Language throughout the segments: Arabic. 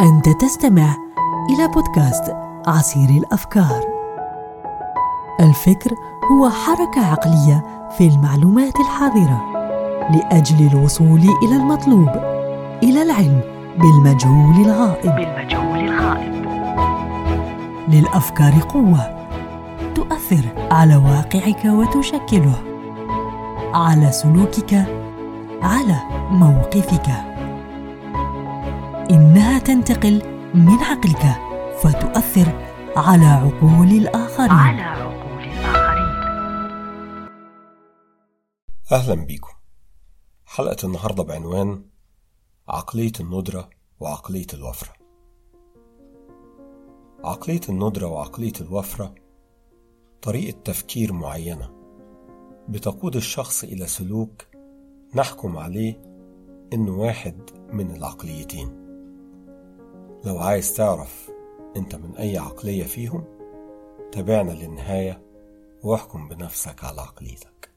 أنت تستمع إلى بودكاست عصير الأفكار. الفكر هو حركة عقلية في المعلومات الحاضرة لأجل الوصول إلى المطلوب، إلى العلم بالمجهول الغائب. بالمجهول الغائب. للأفكار قوة تؤثر على واقعك وتشكله، على سلوكك، على موقفك. إنها تنتقل من عقلك فتؤثر على عقول الآخرين. على عقول الآخرين. أهلا بيكم حلقة النهاردة بعنوان عقلية الندرة وعقلية الوفرة. عقلية الندرة وعقلية الوفرة طريقة تفكير معينة بتقود الشخص إلى سلوك نحكم عليه إنه واحد من العقليتين. لو عايز تعرف انت من اي عقلية فيهم تابعنا للنهاية واحكم بنفسك على عقليتك.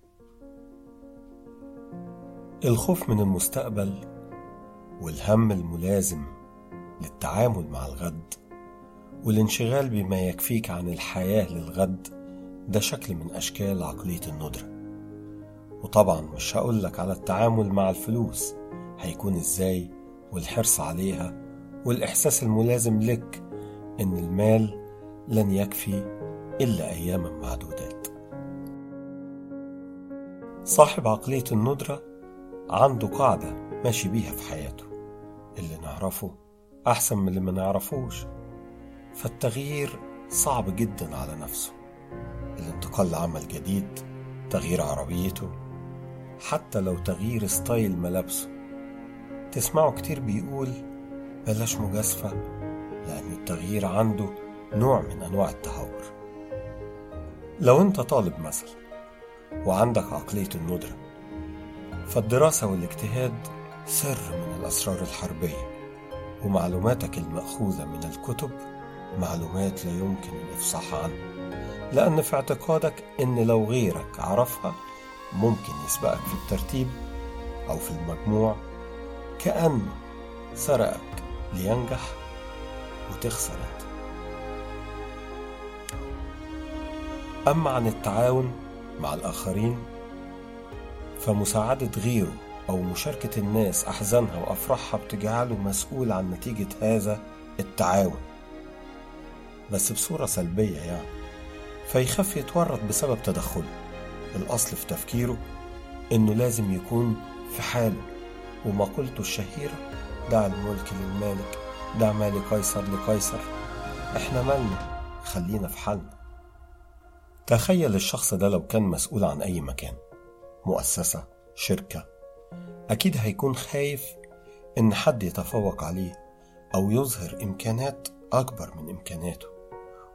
الخوف من المستقبل والهم الملازم للتعامل مع الغد والانشغال بما يكفيك عن الحياة للغد ده شكل من أشكال عقلية الندرة. وطبعا مش هقولك على التعامل مع الفلوس هيكون إزاي والحرص عليها والإحساس الملازم لك إن المال لن يكفي إلا أياما معدودات. صاحب عقلية الندرة عنده قاعدة ماشي بيها في حياته. اللي نعرفه أحسن من اللي ما نعرفوش. فالتغيير صعب جدا على نفسه. الانتقال لعمل جديد تغيير عربيته حتى لو تغيير ستايل ملابسه. تسمعه كتير بيقول بلاش مجازفة لأن التغيير عنده نوع من أنواع التهور. لو أنت طالب مثلا وعندك عقلية الندرة فالدراسة والاجتهاد سر من الأسرار الحربية ومعلوماتك المأخوذة من الكتب معلومات لا يمكن الإفصاح عنها لأن في اعتقادك إن لو غيرك عرفها ممكن يسبقك في الترتيب أو في المجموع كأنه سرقك لينجح وتخسر انت أما عن التعاون مع الآخرين فمساعدة غيره أو مشاركة الناس أحزانها وأفراحها بتجعله مسؤول عن نتيجة هذا التعاون. بس بصورة سلبية يعني فيخاف يتورط بسبب تدخله الأصل في تفكيره إنه لازم يكون في حاله ومقولته الشهيرة دع الملك للمالك دع ما لقيصر لقيصر. إحنا مالنا خلينا في حالنا. تخيل الشخص ده لو كان مسؤول عن أي مكان مؤسسة شركة. أكيد هيكون خايف إن حد يتفوق عليه أو يظهر إمكانات أكبر من إمكاناته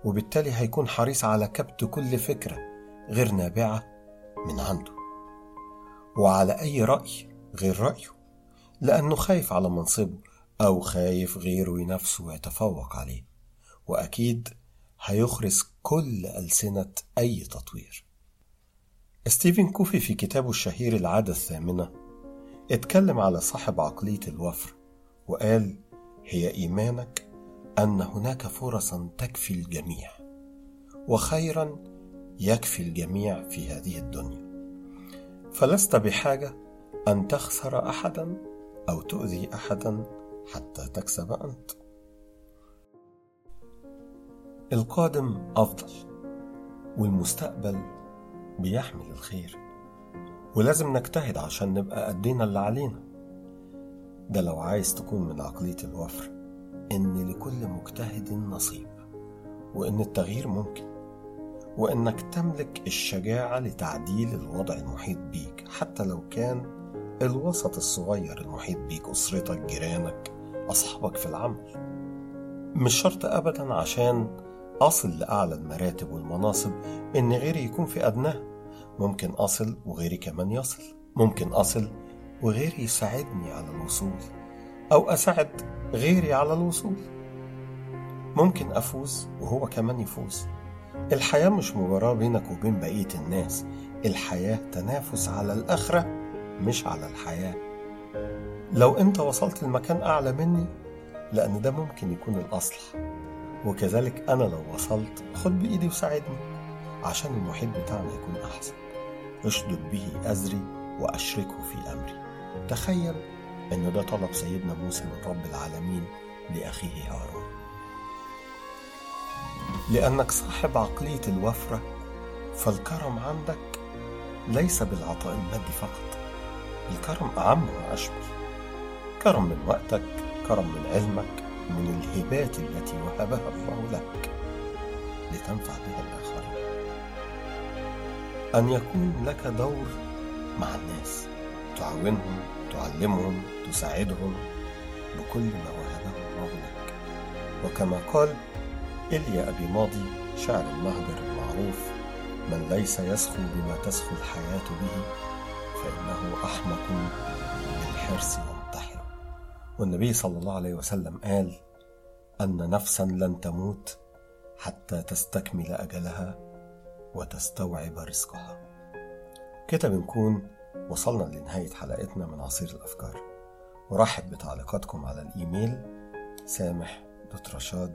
وبالتالي هيكون حريص على كبت كل فكرة غير نابعة من عنده. وعلى أي رأي غير رأيه؟ لأنه خايف على منصبه أو خايف غيره ينافسه ويتفوق عليه وأكيد هيخرس كل ألسنة أي تطوير. ستيفن كوفي في كتابه الشهير العادة الثامنة اتكلم على صاحب عقلية الوفر وقال هي إيمانك أن هناك فرصا تكفي الجميع وخيرا يكفي الجميع في هذه الدنيا. فلست بحاجة أن تخسر أحدا أو تؤذي أحدا حتى تكسب أنت. القادم أفضل والمستقبل بيحمل الخير ولازم نجتهد عشان نبقى أدينا اللي علينا ده لو عايز تكون من عقلية الوفر إن لكل مجتهد نصيب وإن التغيير ممكن وإنك تملك الشجاعة لتعديل الوضع المحيط بيك حتى لو كان الوسط الصغير المحيط بيك أسرتك جيرانك أصحابك في العمل. مش شرط أبدا عشان أصل لأعلى المراتب والمناصب إن غيري يكون في أدناها ممكن أصل وغيري كمان يصل. ممكن أصل وغيري يساعدني على الوصول أو أساعد غيري على الوصول. ممكن أفوز وهو كمان يفوز. الحياة مش مباراة بينك وبين بقية الناس. الحياة تنافس على الآخرة. مش على الحياة. لو أنت وصلت لمكان أعلى مني لأن ده ممكن يكون الأصلح. وكذلك أنا لو وصلت خد بإيدي وساعدني. عشان المحيط بتاعنا يكون أحسن. أشدد به أزري وأشركه في أمري. تخيل إن ده طلب سيدنا موسى من رب العالمين لأخيه هارون. لأنك صاحب عقلية الوفرة فالكرم عندك ليس بالعطاء المادي فقط. الكرم أعم وأشمل كرم من وقتك كرم من علمك من الهبات التي وهبها الله لك لتنفع بها الآخرين. أن يكون لك دور مع الناس تعاونهم تعلمهم تساعدهم بكل ما وهبه الله لك. وكما قال إليا أبي ماضي شاعر المهجر المعروف من ليس يسخو بما تسخو الحياة به فإنه أحمق بالحرص ينتحر والنبي صلى الله عليه وسلم قال أن نفسا لن تموت حتى تستكمل أجلها وتستوعب رزقها. كده بنكون وصلنا لنهاية حلقتنا من عصير الأفكار. ورحب بتعليقاتكم على الإيميل سامح dot رشاد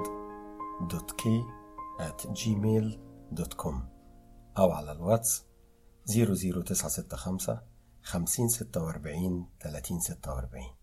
dot K at com أو على الواتس 00965 50 46 30 46